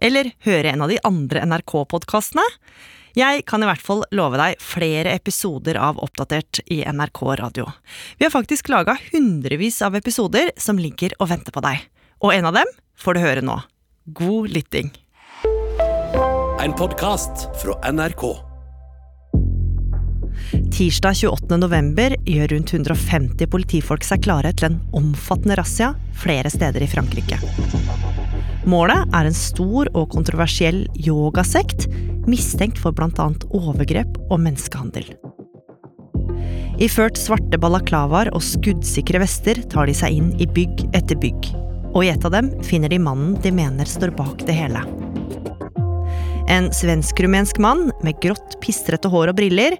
eller høre en av de andre NRK-podkastene. Jeg kan i hvert fall love deg flere episoder av Oppdatert i NRK Radio. Vi har faktisk laga hundrevis av episoder som ligger og venter på deg. Og en av dem får du høre nå. God lytting. En podkast fra NRK. Tirsdag 28. november gjør rundt 150 politifolk seg klare til en omfattende razzia flere steder i Frankrike. Målet er en stor og kontroversiell yogasekt mistenkt for bl.a. overgrep og menneskehandel. Iført svarte balaklavaer og skuddsikre vester tar de seg inn i bygg etter bygg. Og i et av dem finner de mannen de mener står bak det hele. En svensk-rumensk mann med grått, pistrete hår og briller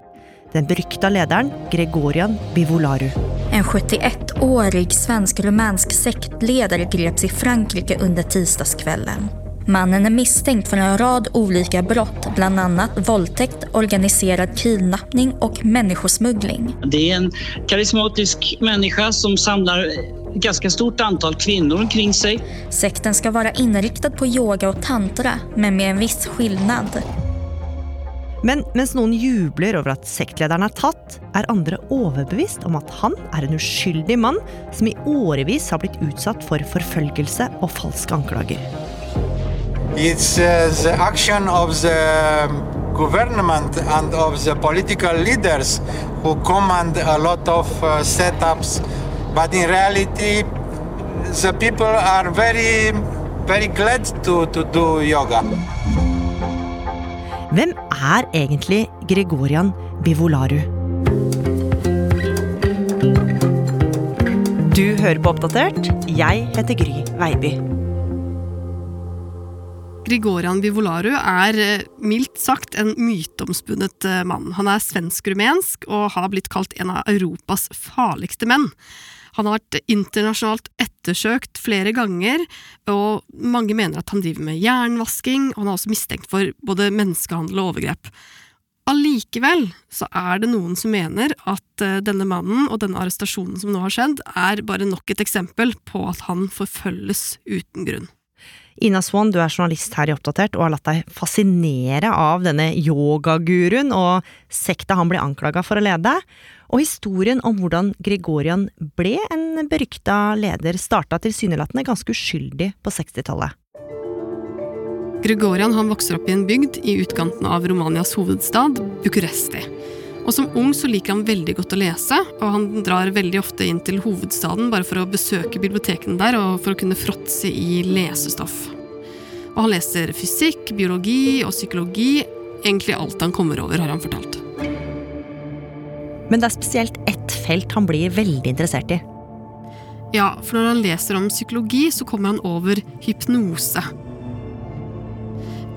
den berykta lederen Gregorian Bivolaru. En 71-årig svensk-rumensk sektledare greps i Frankrike under tisdagskvällen. Mannen är misstänkt för en rad olika brott, bland annat våldtäkt, organiserad kidnappning och människosmuggling. Det är en karismatisk människa som samlar ett ganska stort antal kvinnor omkring sig. Sekten ska vara inriktad på yoga och tantra, men med en viss skillnad. Men mens noen jubler over at sektlederen er tatt, er andre overbevist om at han er en uskyldig mann som i årevis har blitt utsatt for forfølgelse og falske anklager. It's uh, the action of the government and of the political leaders who command a lot of uh, setups, but in reality, the people are very, very glad to, to do yoga. Hvem er egentlig Gregorian Bivolaru? Du hører på Oppdatert. Jeg heter Gry Veiby. Grigorian Bivolaru er eh, mildt sagt en myteomspunnet eh, mann. Han er svensk-rumensk og har blitt kalt en av Europas farligste menn. Han har vært internasjonalt ettersøkt flere ganger, og mange mener at han driver med jernvasking, og han er også mistenkt for både menneskehandel og overgrep. Allikevel så er det noen som mener at eh, denne mannen og denne arrestasjonen som nå har skjedd, er bare nok et eksempel på at han forfølges uten grunn. Ina Swan, du er journalist her i Oppdatert og har latt deg fascinere av denne yogaguruen og sekta han ble anklaga for å lede. Og historien om hvordan Gregorian ble en berykta leder, starta tilsynelatende ganske uskyldig på 60-tallet. Gregorian han vokser opp i en bygd i utkanten av Romanias hovedstad, Bucuresti. Og Som ung så liker han veldig godt å lese, og han drar veldig ofte inn til hovedstaden bare for å besøke bibliotekene der og for å kunne fråtse i lesestoff. Og Han leser fysikk, biologi og psykologi. Egentlig alt han kommer over, har han fortalt. Men det er spesielt ett felt han blir veldig interessert i. Ja, for når han leser om psykologi, så kommer han over hypnose.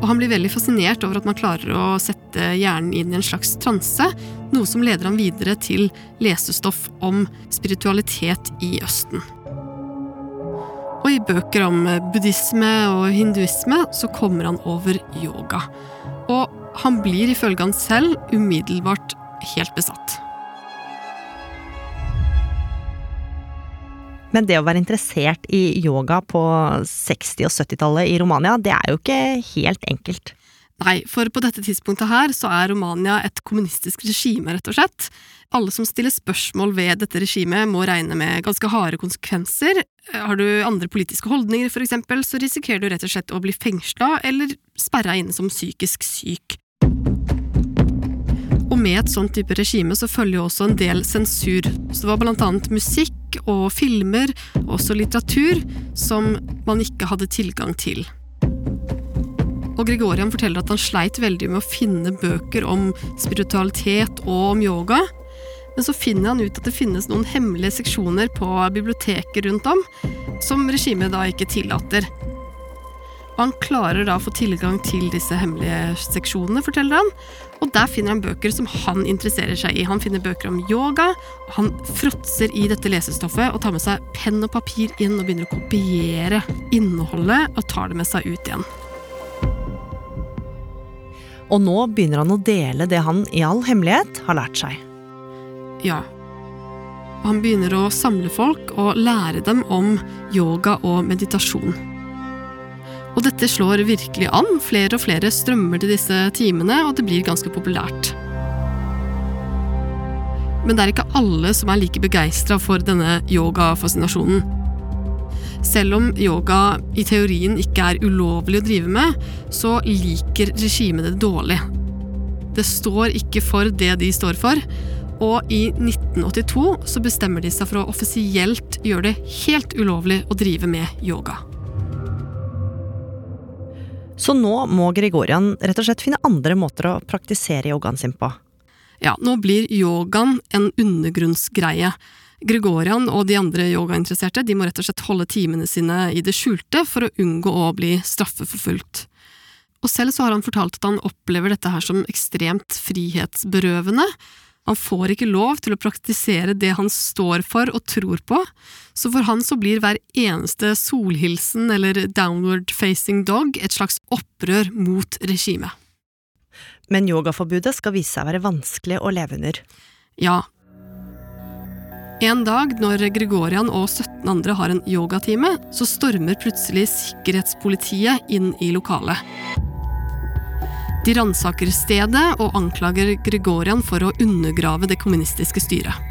Og han blir veldig fascinert over at man klarer å sette hjernen inn i en slags transe, noe som leder han videre til lesestoff om spiritualitet i Østen. Og i bøker om buddhisme og hinduisme så kommer han over yoga. Og han blir ifølge han selv umiddelbart helt besatt. Men det å være interessert i yoga på 60- og 70-tallet i Romania, det er jo ikke helt enkelt. Nei, for på dette tidspunktet her så er Romania et kommunistisk regime, rett og slett. Alle som stiller spørsmål ved dette regimet må regne med ganske harde konsekvenser. Har du andre politiske holdninger, for eksempel, så risikerer du rett og slett å bli fengsla eller sperra inne som psykisk syk. Med et sånt type regime så følger jo også en del sensur. Så det var blant annet musikk og filmer, også litteratur, som man ikke hadde tilgang til. Og Gregorian forteller at han sleit veldig med å finne bøker om spiritualitet og om yoga. Men så finner han ut at det finnes noen hemmelige seksjoner på biblioteket rundt om, som regimet da ikke tillater. Og han klarer da å få tilgang til disse hemmelige seksjonene, forteller han. Og der finner han bøker som han interesserer seg i. Han finner bøker om yoga. Han fråtser i dette lesestoffet og tar med seg penn og papir inn og begynner å kopiere innholdet og tar det med seg ut igjen. Og nå begynner han å dele det han i all hemmelighet har lært seg. Ja. Han begynner å samle folk og lære dem om yoga og meditasjon. Og dette slår virkelig an. Flere og flere strømmer til disse timene, og det blir ganske populært. Men det er ikke alle som er like begeistra for denne yogafascinasjonen. Selv om yoga i teorien ikke er ulovlig å drive med, så liker regimet det dårlig. Det står ikke for det de står for, og i 1982 så bestemmer de seg for å offisielt gjøre det helt ulovlig å drive med yoga. Så nå må Gregorian rett og slett finne andre måter å praktisere yogaen sin på. Ja, nå blir yogaen en undergrunnsgreie. Gregorian og de andre yogainteresserte de må rett og slett holde timene sine i det skjulte for å unngå å bli straffeforfulgt. Og selv så har han fortalt at han opplever dette her som ekstremt frihetsberøvende, han får ikke lov til å praktisere det han står for og tror på, så for han så blir hver eneste solhilsen eller downward facing dog et slags opprør mot regimet. Men yogaforbudet skal vise seg å være vanskelig å leve under. Ja. En dag når Gregorian og 17 andre har en yogatime, så stormer plutselig sikkerhetspolitiet inn i lokalet. De ransaker stedet og anklager Gregorian for å undergrave det kommunistiske styret.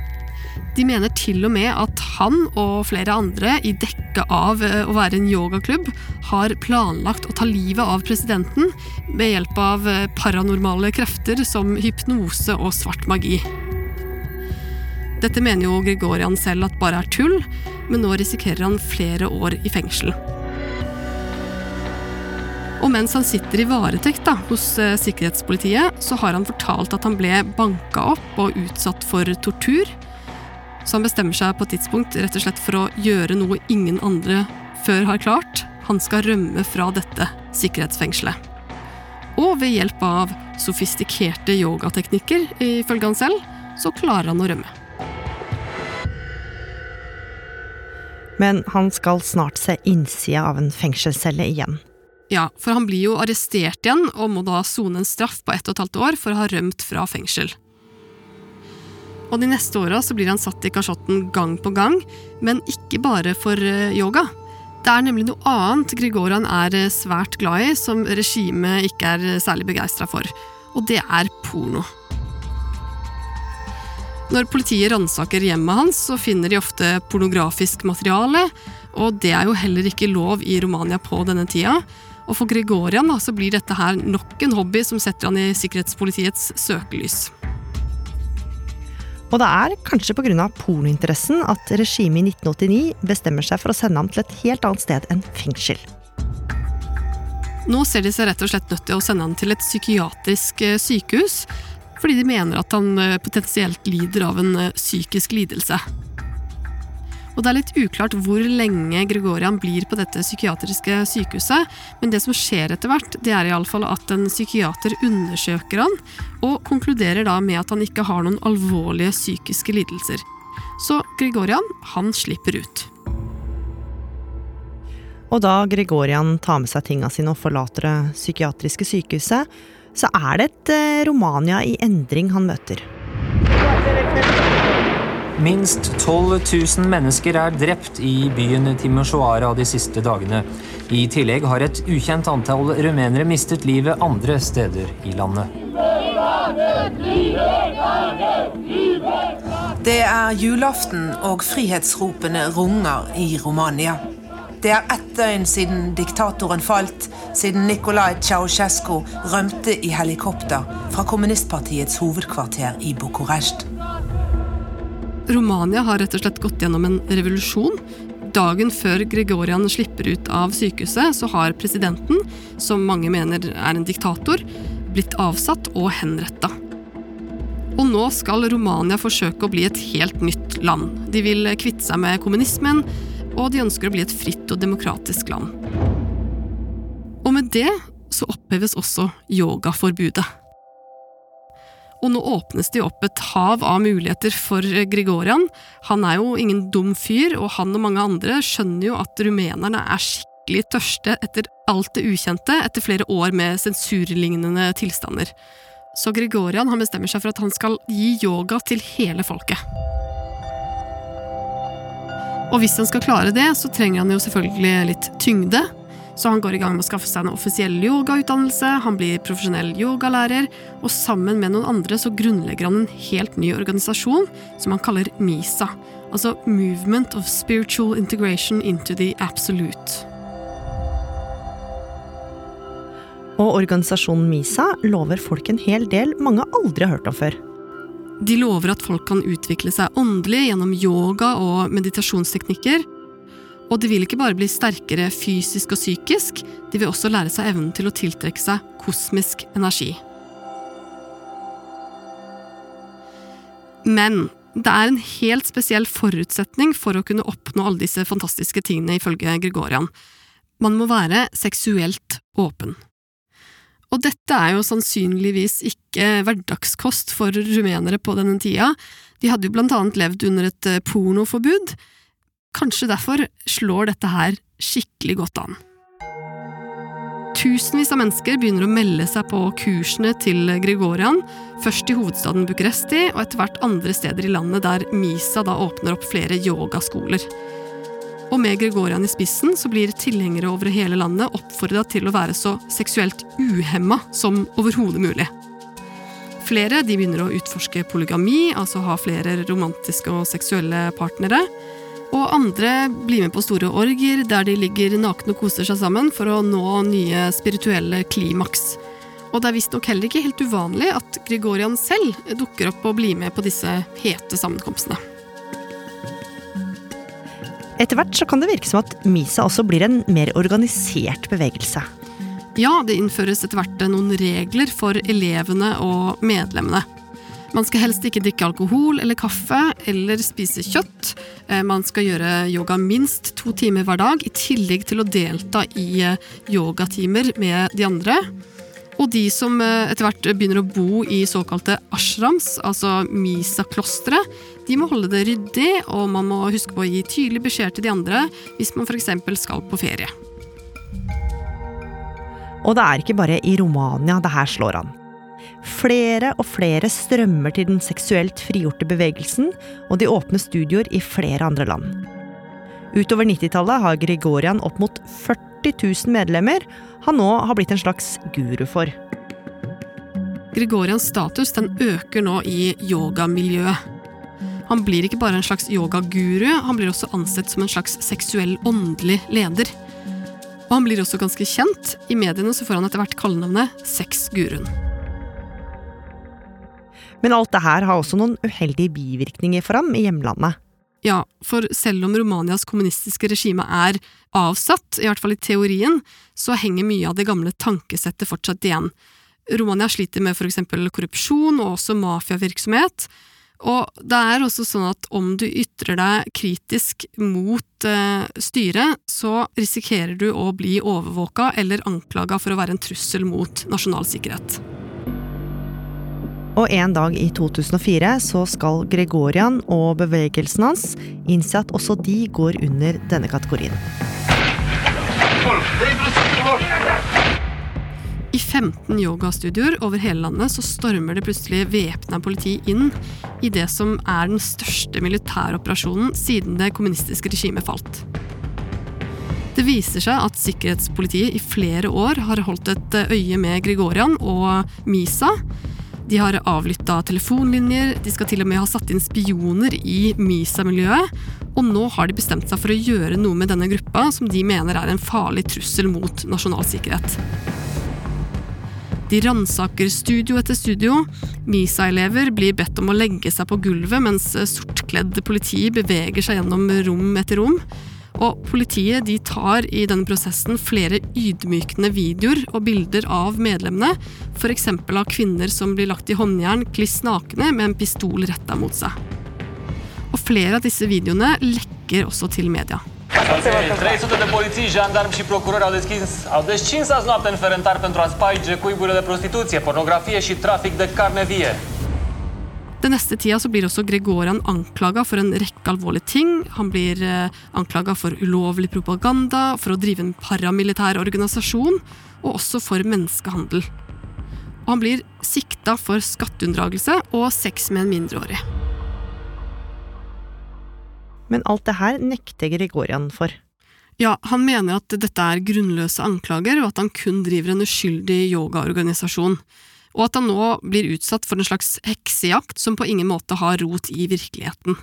De mener til og med at han og flere andre, i dekke av eh, å være en yogaklubb, har planlagt å ta livet av presidenten ved hjelp av eh, paranormale krefter som hypnose og svart magi. Dette mener jo Gregorian selv at bare er tull, men nå risikerer han flere år i fengsel. Og mens han sitter i varetekt da, hos eh, sikkerhetspolitiet, så har han fortalt at han ble banka opp og utsatt for tortur. Så han bestemmer seg på et tidspunkt rett og slett for å gjøre noe ingen andre før har klart. Han skal rømme fra dette sikkerhetsfengselet. Og ved hjelp av sofistikerte yogateknikker, ifølge han selv, så klarer han å rømme. Men han skal snart se innsida av en fengselscelle igjen. Ja, for han blir jo arrestert igjen og må da sone en straff på ett og et halvt år for å ha rømt fra fengsel. Og De neste åra blir han satt i kasjotten gang på gang, men ikke bare for eh, yoga. Det er nemlig noe annet Grigorian er eh, svært glad i, som regimet ikke er eh, særlig begeistra for. Og det er porno. Når politiet ransaker hjemmet hans, så finner de ofte pornografisk materiale, og det er jo heller ikke lov i Romania på denne tida. Og for Gregorian da, så blir dette her nok en hobby som setter han i sikkerhetspolitiets søkelys. Og det er kanskje pga. pornointeressen at regimet i 1989 bestemmer seg for å sende ham til et helt annet sted enn fengsel. Nå ser de seg rett og slett nødt til å sende han til et psykiatrisk eh, sykehus, fordi de mener at han eh, potensielt lider av en eh, psykisk lidelse. Og det er litt uklart hvor lenge Gregorian blir på dette psykiatriske sykehuset, men det som skjer etter hvert, det er iallfall at en psykiater undersøker han, og konkluderer da med at han ikke har noen alvorlige psykiske lidelser. Så Gregorian, han slipper ut. Og da Gregorian tar med seg tinga sine og forlater det psykiatriske sykehuset, så er det et eh, Romania i endring han møter. Minst 12 000 mennesker er drept i byen Timisoara de siste dagene. I tillegg har et ukjent antall rumenere mistet livet andre steder i landet. Det er julaften, og frihetsropene runger i Romania. Det er ett døgn siden diktatoren falt, siden Nicolai Ceaucescu rømte i helikopter fra kommunistpartiets hovedkvarter i Bucuresti. Romania har rett og slett gått gjennom en revolusjon. Dagen før Gregorian slipper ut av sykehuset, så har presidenten, som mange mener er en diktator, blitt avsatt og henretta. Og nå skal Romania forsøke å bli et helt nytt land. De vil kvitte seg med kommunismen, og de ønsker å bli et fritt og demokratisk land. Og med det så oppheves også yogaforbudet. Og nå åpnes det jo opp et hav av muligheter for Gregorian. Han er jo ingen dum fyr, og han og mange andre skjønner jo at rumenerne er skikkelig tørste etter alt det ukjente etter flere år med sensurlignende tilstander. Så Gregorian han bestemmer seg for at han skal gi yoga til hele folket. Og hvis han skal klare det, så trenger han jo selvfølgelig litt tyngde. Så han går i gang med å skaffe seg en offisiell yogautdannelse, han blir profesjonell yogalærer, og sammen med noen andre så grunnlegger han en helt ny organisasjon som han kaller MISA. Altså Movement of Spiritual Integration into the Absolute. Og organisasjonen MISA lover folk en hel del mange aldri har hørt om før. De lover at folk kan utvikle seg åndelig gjennom yoga og meditasjonsteknikker, og de vil ikke bare bli sterkere fysisk og psykisk, de vil også lære seg evnen til å tiltrekke seg kosmisk energi. Men det er en helt spesiell forutsetning for å kunne oppnå alle disse fantastiske tingene, ifølge Gregorian. Man må være seksuelt åpen. Og dette er jo sannsynligvis ikke hverdagskost for rumenere på denne tida. De hadde jo blant annet levd under et pornoforbud, Kanskje derfor slår dette her skikkelig godt an. Tusenvis av mennesker begynner å melde seg på kursene til Gregorian, først i hovedstaden Bucuresti og etter hvert andre steder i landet der Misa da åpner opp flere yogaskoler. Og med Gregorian i spissen så blir tilhengere over hele landet oppfordra til å være så seksuelt uhemma som overhodet mulig. Flere de begynner å utforske polygami, altså ha flere romantiske og seksuelle partnere. Og andre blir med på store orger der de ligger nakne og koser seg sammen for å nå nye spirituelle klimaks. Og det er visstnok heller ikke helt uvanlig at Gregorian selv dukker opp og blir med på disse hete sammenkomstene. Etter hvert så kan det virke som at Misa også blir en mer organisert bevegelse. Ja, det innføres etter hvert noen regler for elevene og medlemmene. Man skal helst ikke drikke alkohol eller kaffe eller spise kjøtt. Eh, man skal gjøre yoga minst to timer hver dag, i tillegg til å delta i eh, yogatimer med de andre. Og de som eh, etter hvert begynner å bo i såkalte ashrams, altså misa-klostre, de må holde det ryddig, og man må huske på å gi tydelig beskjed til de andre hvis man f.eks. skal på ferie. Og det er ikke bare i Romania det her slår an. Flere og flere strømmer til den seksuelt frigjorte bevegelsen, og de åpner studioer i flere andre land. Utover 90-tallet har Gregorian opp mot 40 000 medlemmer han nå har blitt en slags guru for. Gregorians status den øker nå i yogamiljøet. Han blir ikke bare en slags yogaguru, han blir også ansett som en slags seksuell åndelig leder. Og han blir også ganske kjent. I mediene så får han etter hvert kallenavnet Sexguruen. Men alt det her har også noen uheldige bivirkninger for ham i hjemlandet. Ja, for selv om Romanias kommunistiske regime er avsatt, i hvert fall i teorien, så henger mye av det gamle tankesettet fortsatt igjen. Romania sliter med for eksempel korrupsjon og også mafiavirksomhet. Og det er også sånn at om du ytrer deg kritisk mot eh, styret, så risikerer du å bli overvåka eller anklaga for å være en trussel mot nasjonal sikkerhet. Og en dag i 2004 så skal Gregorian og bevegelsen hans innse at også de går under denne kategorien. I 15 yogastudioer over hele landet så stormer det plutselig væpna politi inn i det som er den største militæroperasjonen siden det kommunistiske regimet falt. Det viser seg at sikkerhetspolitiet i flere år har holdt et øye med Gregorian og Misa, de har avlytta telefonlinjer, de skal til og med ha satt inn spioner i Misa-miljøet. Og nå har de bestemt seg for å gjøre noe med denne gruppa, som de mener er en farlig trussel mot nasjonal sikkerhet. De ransaker studio etter studio. Misa-elever blir bedt om å legge seg på gulvet mens sortkledd politi beveger seg gjennom rom etter rom. Og politiet de tar i denne prosessen flere ydmykende videoer og bilder av medlemmene, f.eks. av kvinner som blir lagt i håndjern kliss nakne med en pistol retta mot seg. Og flere av disse videoene lekker også til media. 300 de polițiști, jandarmi și procurori au deschis, au descins azi noapte în Ferentar pentru a sparge cuiburile de prostituție, pornografie și trafic. Den neste tida så blir også Gregorian anklaga for en rekke alvorlige ting. Han blir eh, anklaga for ulovlig propaganda, for å drive en paramilitær organisasjon, og også for menneskehandel. Og han blir sikta for skatteunndragelse og sex med en mindreårig. Men alt det her nekter Gregorian for. Ja, han mener at dette er grunnløse anklager, og at han kun driver en uskyldig yogaorganisasjon og at han nå blir utsatt for en slags heksejakt som på ingen måte har rot i virkeligheten.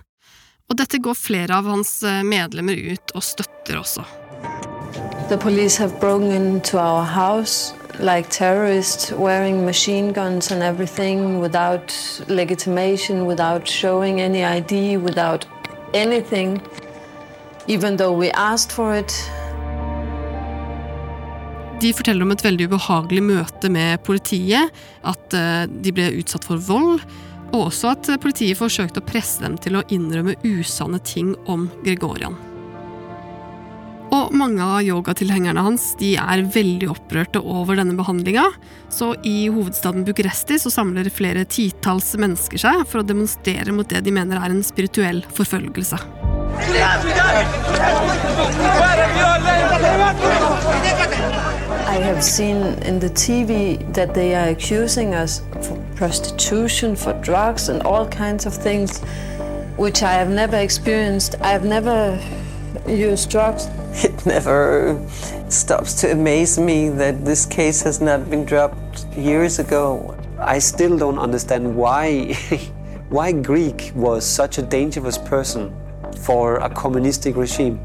Og dette går flere av hans eh, medlemmer ut og støtter også. The police have broken into like terrorists wearing machine guns and everything without legitimation, without showing any ID, without anything, even though we asked for it. De forteller om et veldig ubehagelig møte med politiet, at eh, de ble utsatt for vold, og også at politiet forsøkte å presse dem til å innrømme usanne ting om Gregorian. Og mange av yogatilhengerne hans de er veldig opprørte over denne behandlinga, så i hovedstaden Bucuresti så samler flere titalls mennesker seg for å demonstrere mot det de mener er en spirituell forfølgelse. I have seen in the TV that they are accusing us for prostitution, for drugs, and all kinds of things, which I have never experienced. I have never used drugs. It never stops to amaze me that this case has not been dropped years ago. I still don't understand why, why Greek was such a dangerous person for a communistic regime.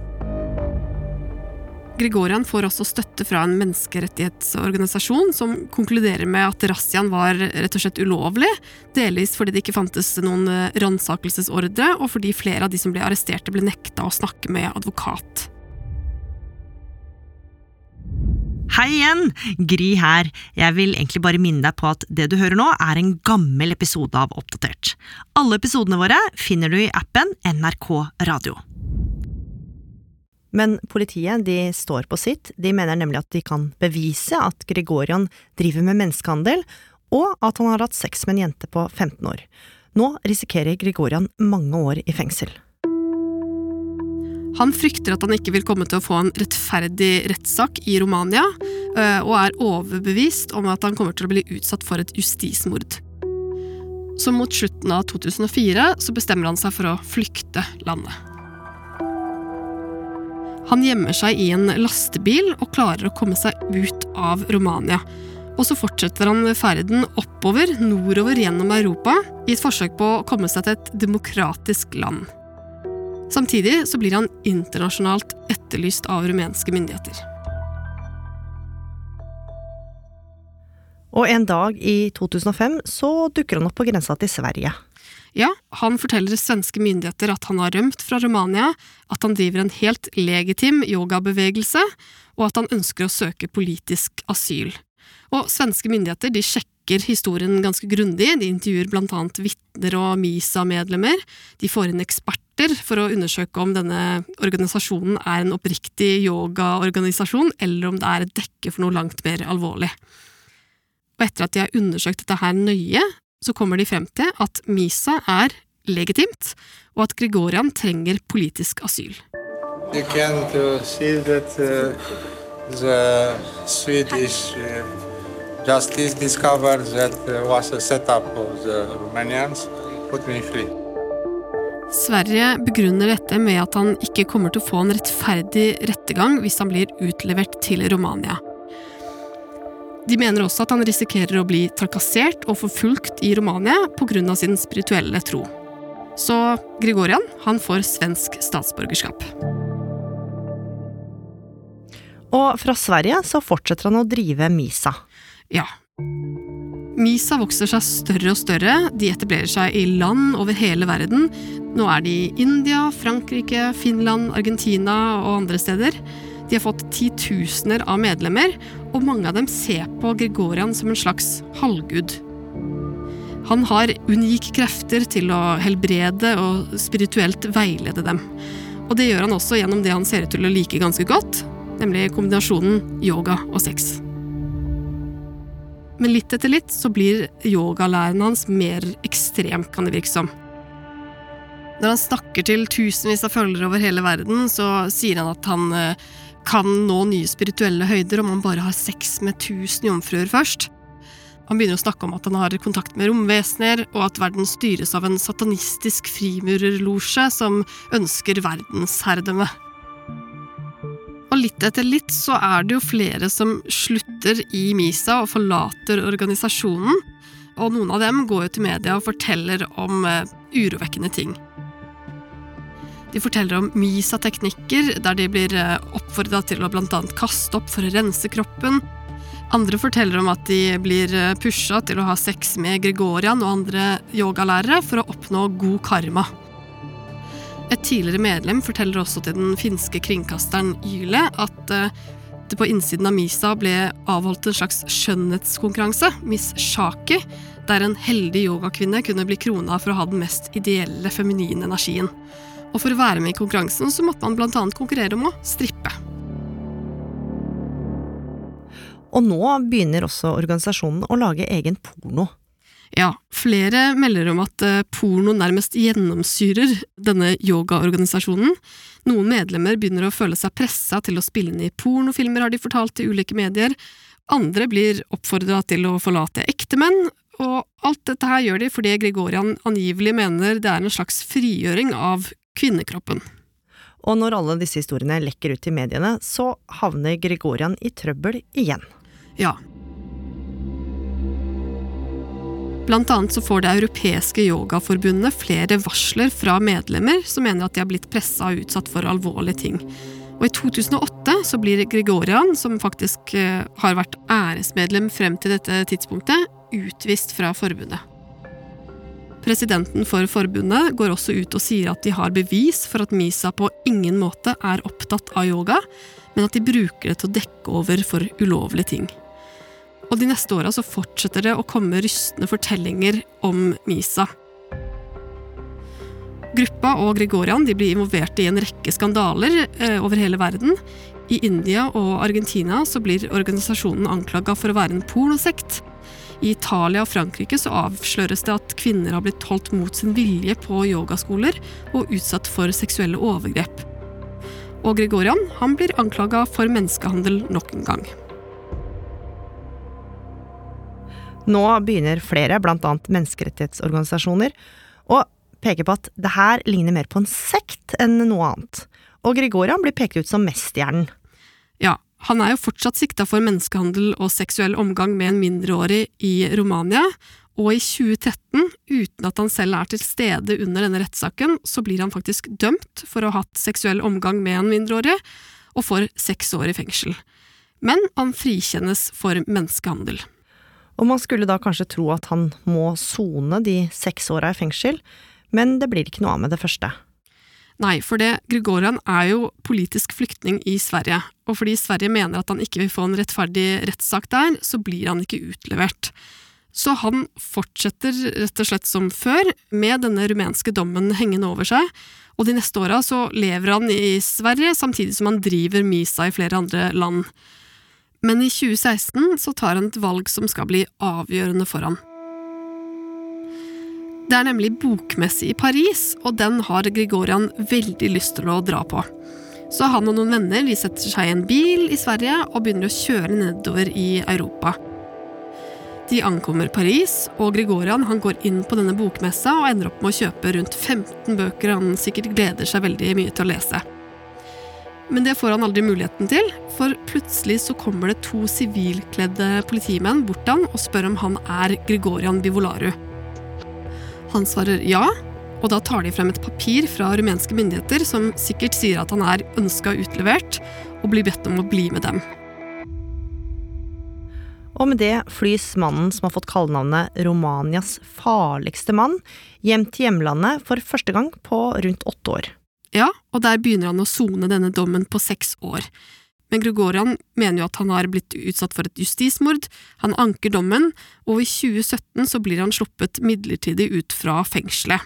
Gregorian får også støtte fra en menneskerettighetsorganisasjon som konkluderer med at razziaen var rett og slett ulovlig, delvis fordi det ikke fantes noen ransakelsesordre, og fordi flere av de som ble arresterte, ble nekta å snakke med advokat. Hei igjen! Gry her. Jeg vil egentlig bare minne deg på at det du hører nå, er en gammel episode av Oppdatert. Alle episodene våre finner du i appen NRK Radio. Men politiet de står på sitt, de mener nemlig at de kan bevise at Gregorian driver med menneskehandel, og at han har hatt sex med en jente på 15 år. Nå risikerer Gregorian mange år i fengsel. Han frykter at han ikke vil komme til å få en rettferdig rettssak i Romania, og er overbevist om at han kommer til å bli utsatt for et justismord. Så mot slutten av 2004 så bestemmer han seg for å flykte landet. Han gjemmer seg i en lastebil og klarer å komme seg ut av Romania. Og så fortsetter han ferden oppover, nordover gjennom Europa, i et forsøk på å komme seg til et demokratisk land. Samtidig så blir han internasjonalt etterlyst av rumenske myndigheter. Og en dag i 2005 så dukker han opp på grensa til Sverige. Ja, han forteller svenske myndigheter at han har rømt fra Romania, at han driver en helt legitim yogabevegelse, og at han ønsker å søke politisk asyl. Og svenske myndigheter de sjekker historien ganske grundig, de intervjuer blant annet vitner og MISA-medlemmer, de får inn eksperter for å undersøke om denne organisasjonen er en oppriktig yogaorganisasjon, eller om det er et dekke for noe langt mer alvorlig. Og etter at de har undersøkt dette her nøye, så kommer de frem til at Misa er legitimt, og at Gregorian trenger politisk asyl. You can uh, see that uh, the Swedish uh, justice discovered that was a setup of the Romanians. Put me free. Sverige begrunner dette med at han ikke kommer til å få en rettferdig rettergang hvis han blir utlevert til Romania. De mener også at han risikerer å bli trakassert og forfulgt i Romania pga. sin spirituelle tro. Så Gregorian han får svensk statsborgerskap. Og fra Sverige så fortsetter han å drive Misa. Ja. Misa vokser seg større og større, de etablerer seg i land over hele verden. Nå er de i India, Frankrike, Finland, Argentina og andre steder. De har fått titusener av medlemmer, og mange av dem ser på Gregorian som en slags halvgud. Han har unike krefter til å helbrede og spirituelt veilede dem. Og det gjør han også gjennom det han ser ut til å like ganske godt, nemlig kombinasjonen yoga og sex. Men litt etter litt så blir yogalæren hans mer ekstrem, kan det virke som. Når han snakker til tusenvis av følgere over hele verden, så sier han at han eh, kan nå nye spirituelle høyder om han bare har sex med tusen jomfruer først. Han begynner å snakke om at han har kontakt med romvesener, og at verden styres av en satanistisk frimurerlosje som ønsker verdensherredømme. Og litt etter litt så er det jo flere som slutter i Misa og forlater organisasjonen, og noen av dem går jo til media og forteller om uh, urovekkende ting. De forteller om Misa-teknikker, der de blir uh, oppfordra til å bl.a. kaste opp for å rense kroppen, andre forteller om at de blir eh, pusha til å ha sex med Gregorian og andre yogalærere for å oppnå god karma. Et tidligere medlem forteller også til den finske kringkasteren Yle at eh, det på innsiden av Misa ble avholdt en slags skjønnhetskonkurranse, Miss Shaki, der en heldig yogakvinne kunne bli krona for å ha den mest ideelle feminine energien. Og for å være med i konkurransen så måtte man bl.a. konkurrere om å strippe. Og nå begynner også organisasjonen å lage egen porno. Ja, flere melder om at eh, porno nærmest gjennomsyrer denne yogaorganisasjonen. Noen medlemmer begynner å føle seg pressa til å spille inn i pornofilmer, har de fortalt til ulike medier. Andre blir oppfordra til å forlate ektemenn, og alt dette her gjør de fordi Gregorian angivelig mener det er en slags frigjøring av kvinnekroppen. Og når alle disse historiene lekker ut i mediene, så havner Gregorian i trøbbel igjen. Ja. Blant annet så får Det europeiske yogaforbundet flere varsler fra medlemmer som mener at de har blitt pressa og utsatt for alvorlige ting. Og I 2008 så blir Gregorian, som faktisk eh, har vært æresmedlem frem til dette tidspunktet, utvist fra forbundet. Presidenten for forbundet går også ut og sier at de har bevis for at Misa på ingen måte er opptatt av yoga, men at de bruker det til å dekke over for ulovlige ting. Og de neste åra fortsetter det å komme rystende fortellinger om Misa. Gruppa og Gregorian blir involvert i en rekke skandaler eh, over hele verden. I India og Argentina blir organisasjonen anklaga for å være en pornosekt. I Italia og Frankrike så avsløres det at kvinner har blitt holdt mot sin vilje på yogaskoler og utsatt for seksuelle overgrep. Og Gregorian han blir anklaga for menneskehandel nok en gang. Nå begynner flere, annet menneskerettighetsorganisasjoner, å peke på at det her ligner mer på en sekt enn noe annet. Og Gregorian blir pekt ut som mesterhjernen. Han er jo fortsatt sikta for menneskehandel og seksuell omgang med en mindreårig i Romania, og i 2013, uten at han selv er til stede under denne rettssaken, så blir han faktisk dømt for å ha hatt seksuell omgang med en mindreårig, og får seks år i fengsel. Men han frikjennes for menneskehandel. Og man skulle da kanskje tro at han må sone de seks åra i fengsel, men det blir ikke noe av med det første. Nei, for det, Gregorian er jo politisk flyktning i Sverige, og fordi Sverige mener at han ikke vil få en rettferdig rettssak der, så blir han ikke utlevert. Så han fortsetter rett og slett som før, med denne rumenske dommen hengende over seg, og de neste åra så lever han i Sverige, samtidig som han driver Misa i flere andre land. Men i 2016 så tar han et valg som skal bli avgjørende for han. Det er nemlig bokmesse i Paris, og den har Gregorian veldig lyst til å dra på. Så han og noen venner de setter seg i en bil i Sverige og begynner å kjøre nedover i Europa. De ankommer Paris, og Gregorian han går inn på denne bokmessa og ender opp med å kjøpe rundt 15 bøker han sikkert gleder seg veldig mye til å lese. Men det får han aldri muligheten til, for plutselig så kommer det to sivilkledde politimenn bort til han og spør om han er Grigorian Bivolaru. Han svarer ja, og da tar de frem et papir fra rumenske myndigheter som sikkert sier at han er ønska utlevert, og blir bedt om å bli med dem. Og med det flys mannen som har fått kallenavnet Romanias farligste mann, hjem til hjemlandet for første gang på rundt åtte år. Ja, og der begynner han å sone denne dommen på seks år. Men Gregorian mener jo at han har blitt utsatt for et justismord, han anker dommen, og i 2017 så blir han sluppet midlertidig ut fra fengselet.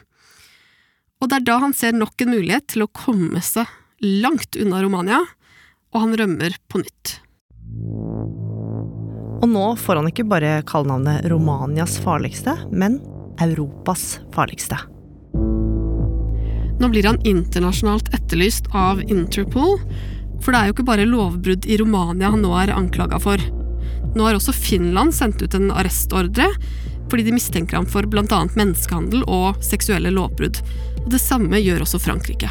Og det er da han ser nok en mulighet til å komme seg langt unna Romania, og han rømmer på nytt. Og nå får han ikke bare kallenavnet Romanias farligste, men Europas farligste. Nå blir han internasjonalt etterlyst av Interpol, for det er jo ikke bare lovbrudd i Romania han nå er anklaga for. Nå har også Finland sendt ut en arrestordre fordi de mistenker ham for bl.a. menneskehandel og seksuelle lovbrudd. Og Det samme gjør også Frankrike.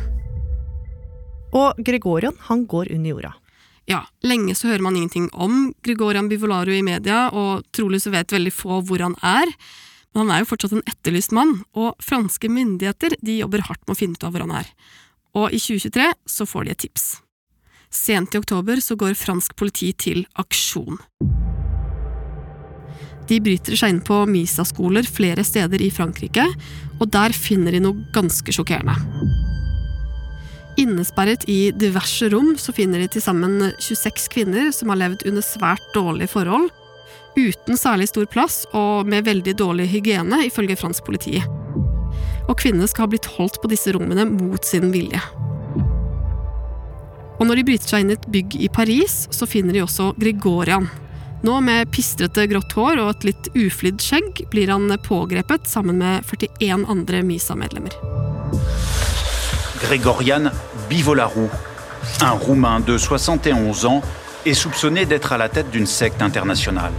Og Gregorian han går under jorda. Ja, lenge så hører man ingenting om Gregorian Bivolaru i media, og trolig så vet veldig få hvor han er. Men han er jo fortsatt en etterlyst mann, og franske myndigheter de jobber hardt med å finne ut av hvor han er. Og i 2023 så får de et tips. Sent i oktober så går fransk politi til aksjon. De bryter seg inn på Misa-skoler flere steder i Frankrike, og der finner de noe ganske sjokkerende. Innesperret i diverse rom så finner de til sammen 26 kvinner som har levd under svært dårlige forhold, uten særlig stor plass og med veldig dårlig hygiene, ifølge fransk politi. Og kvinnene skal ha blitt holdt på disse rommene mot sin vilje. Og når de bryter seg inn i et bygg i Paris, så finner de også Gregorian. Nå med pistrete grått hår og et litt uflidd skjegg blir han pågrepet sammen med 41 andre Misa-medlemmer. Grégorian Bivolarou, un Roumain de 71 ans, est soupçonné d'être à la tête d'une secte internationale.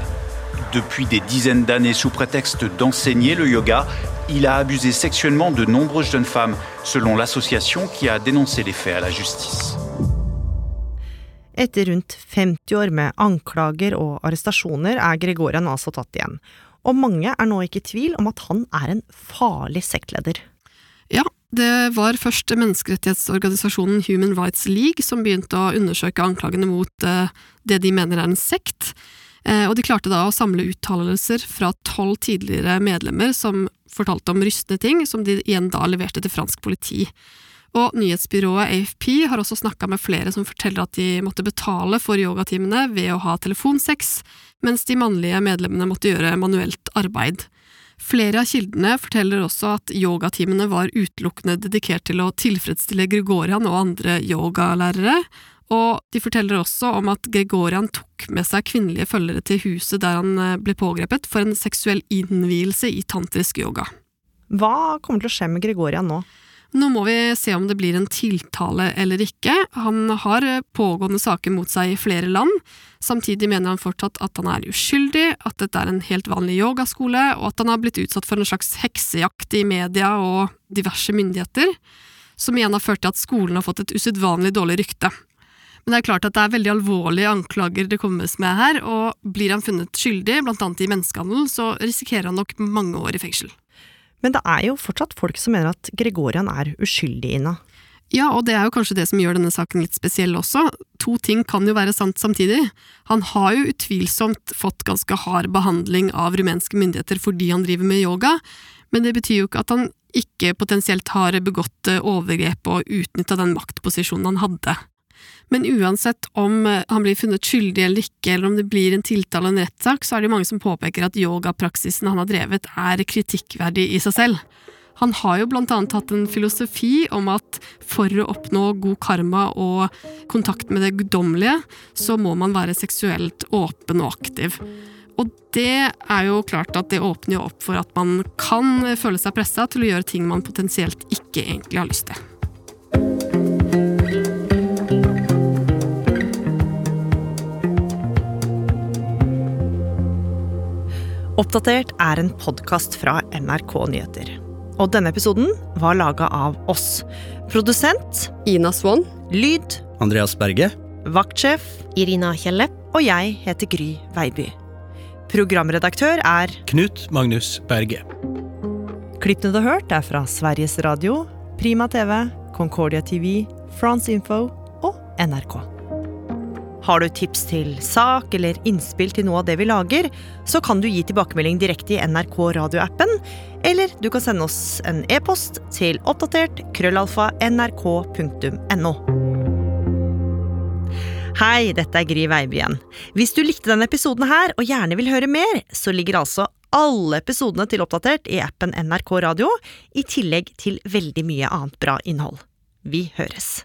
Depuis des dizaines d'années sous prétexte d'enseigner le yoga, il a abusé sexuellement de nombreuses jeunes femmes, selon l'association qui a dénoncé les faits à la justice. Etter rundt 50 år med anklager og arrestasjoner er Gregorian altså tatt igjen. Og mange er nå ikke i tvil om at han er en farlig sektleder. Ja, det var først menneskerettighetsorganisasjonen Human Rights League som begynte å undersøke anklagene mot eh, det de mener er en sekt. Eh, og de klarte da å samle uttalelser fra tolv tidligere medlemmer som fortalte om rystende ting, som de igjen da leverte til fransk politi. Og nyhetsbyrået AFP har også snakka med flere som forteller at de måtte betale for yogatimene ved å ha telefonsex, mens de mannlige medlemmene måtte gjøre manuelt arbeid. Flere av kildene forteller også at yogatimene var utelukkende dedikert til å tilfredsstille Gregorian og andre yogalærere, og de forteller også om at Gregorian tok med seg kvinnelige følgere til huset der han eh, ble pågrepet for en seksuell innvielse i tantrisk yoga. Hva kommer til å skje med Gregorian nå? Nå må vi se om det blir en tiltale eller ikke. Han har pågående saker mot seg i flere land. Samtidig mener han fortsatt at han er uskyldig, at dette er en helt vanlig yogaskole, og at han har blitt utsatt for en slags heksejakt i media og diverse myndigheter, som igjen har ført til at skolen har fått et usedvanlig dårlig rykte. Men det er klart at det er veldig alvorlige anklager det kommes med her, og blir han funnet skyldig, blant annet i menneskehandel, så risikerer han nok mange år i fengsel. Men det er jo fortsatt folk som mener at Gregorian er uskyldig, Ina. Ja, og det er jo kanskje det som gjør denne saken litt spesiell også. To ting kan jo være sant samtidig. Han har jo utvilsomt fått ganske hard behandling av rumenske myndigheter fordi han driver med yoga, men det betyr jo ikke at han ikke potensielt har begått overgrep og utnytta den maktposisjonen han hadde. Men uansett om eh, han blir funnet skyldig eller ikke, eller om det blir en tiltale og en rettssak, så er det mange som påpeker at yogapraksisen han har drevet, er kritikkverdig i seg selv. Han har jo blant annet hatt en filosofi om at for å oppnå god karma og kontakt med det guddommelige, så må man være seksuelt åpen og aktiv. Og det er jo klart at det åpner jo opp for at man kan føle seg pressa til å gjøre ting man potensielt ikke egentlig har lyst til. Oppdatert er en podkast fra NRK Nyheter. Og denne episoden var laga av oss. Produsent Ina Swann. Lyd Andreas Berge. Vaktsjef Irina Kjelle. Og jeg heter Gry Veiby. Programredaktør er Knut Magnus Berge. Klippene du har hørt, er fra Sveriges Radio, Prima TV, Concordia TV, France Info og NRK. Har du tips til sak eller innspill til noe av det vi lager, så kan du gi tilbakemelding direkte i NRK radioappen, eller du kan sende oss en e-post til oppdatert krøllalfa nrk.no. Hei, dette er Gry Veiby igjen. Hvis du likte denne episoden her og gjerne vil høre mer, så ligger altså alle episodene til Oppdatert i appen NRK Radio, i tillegg til veldig mye annet bra innhold. Vi høres.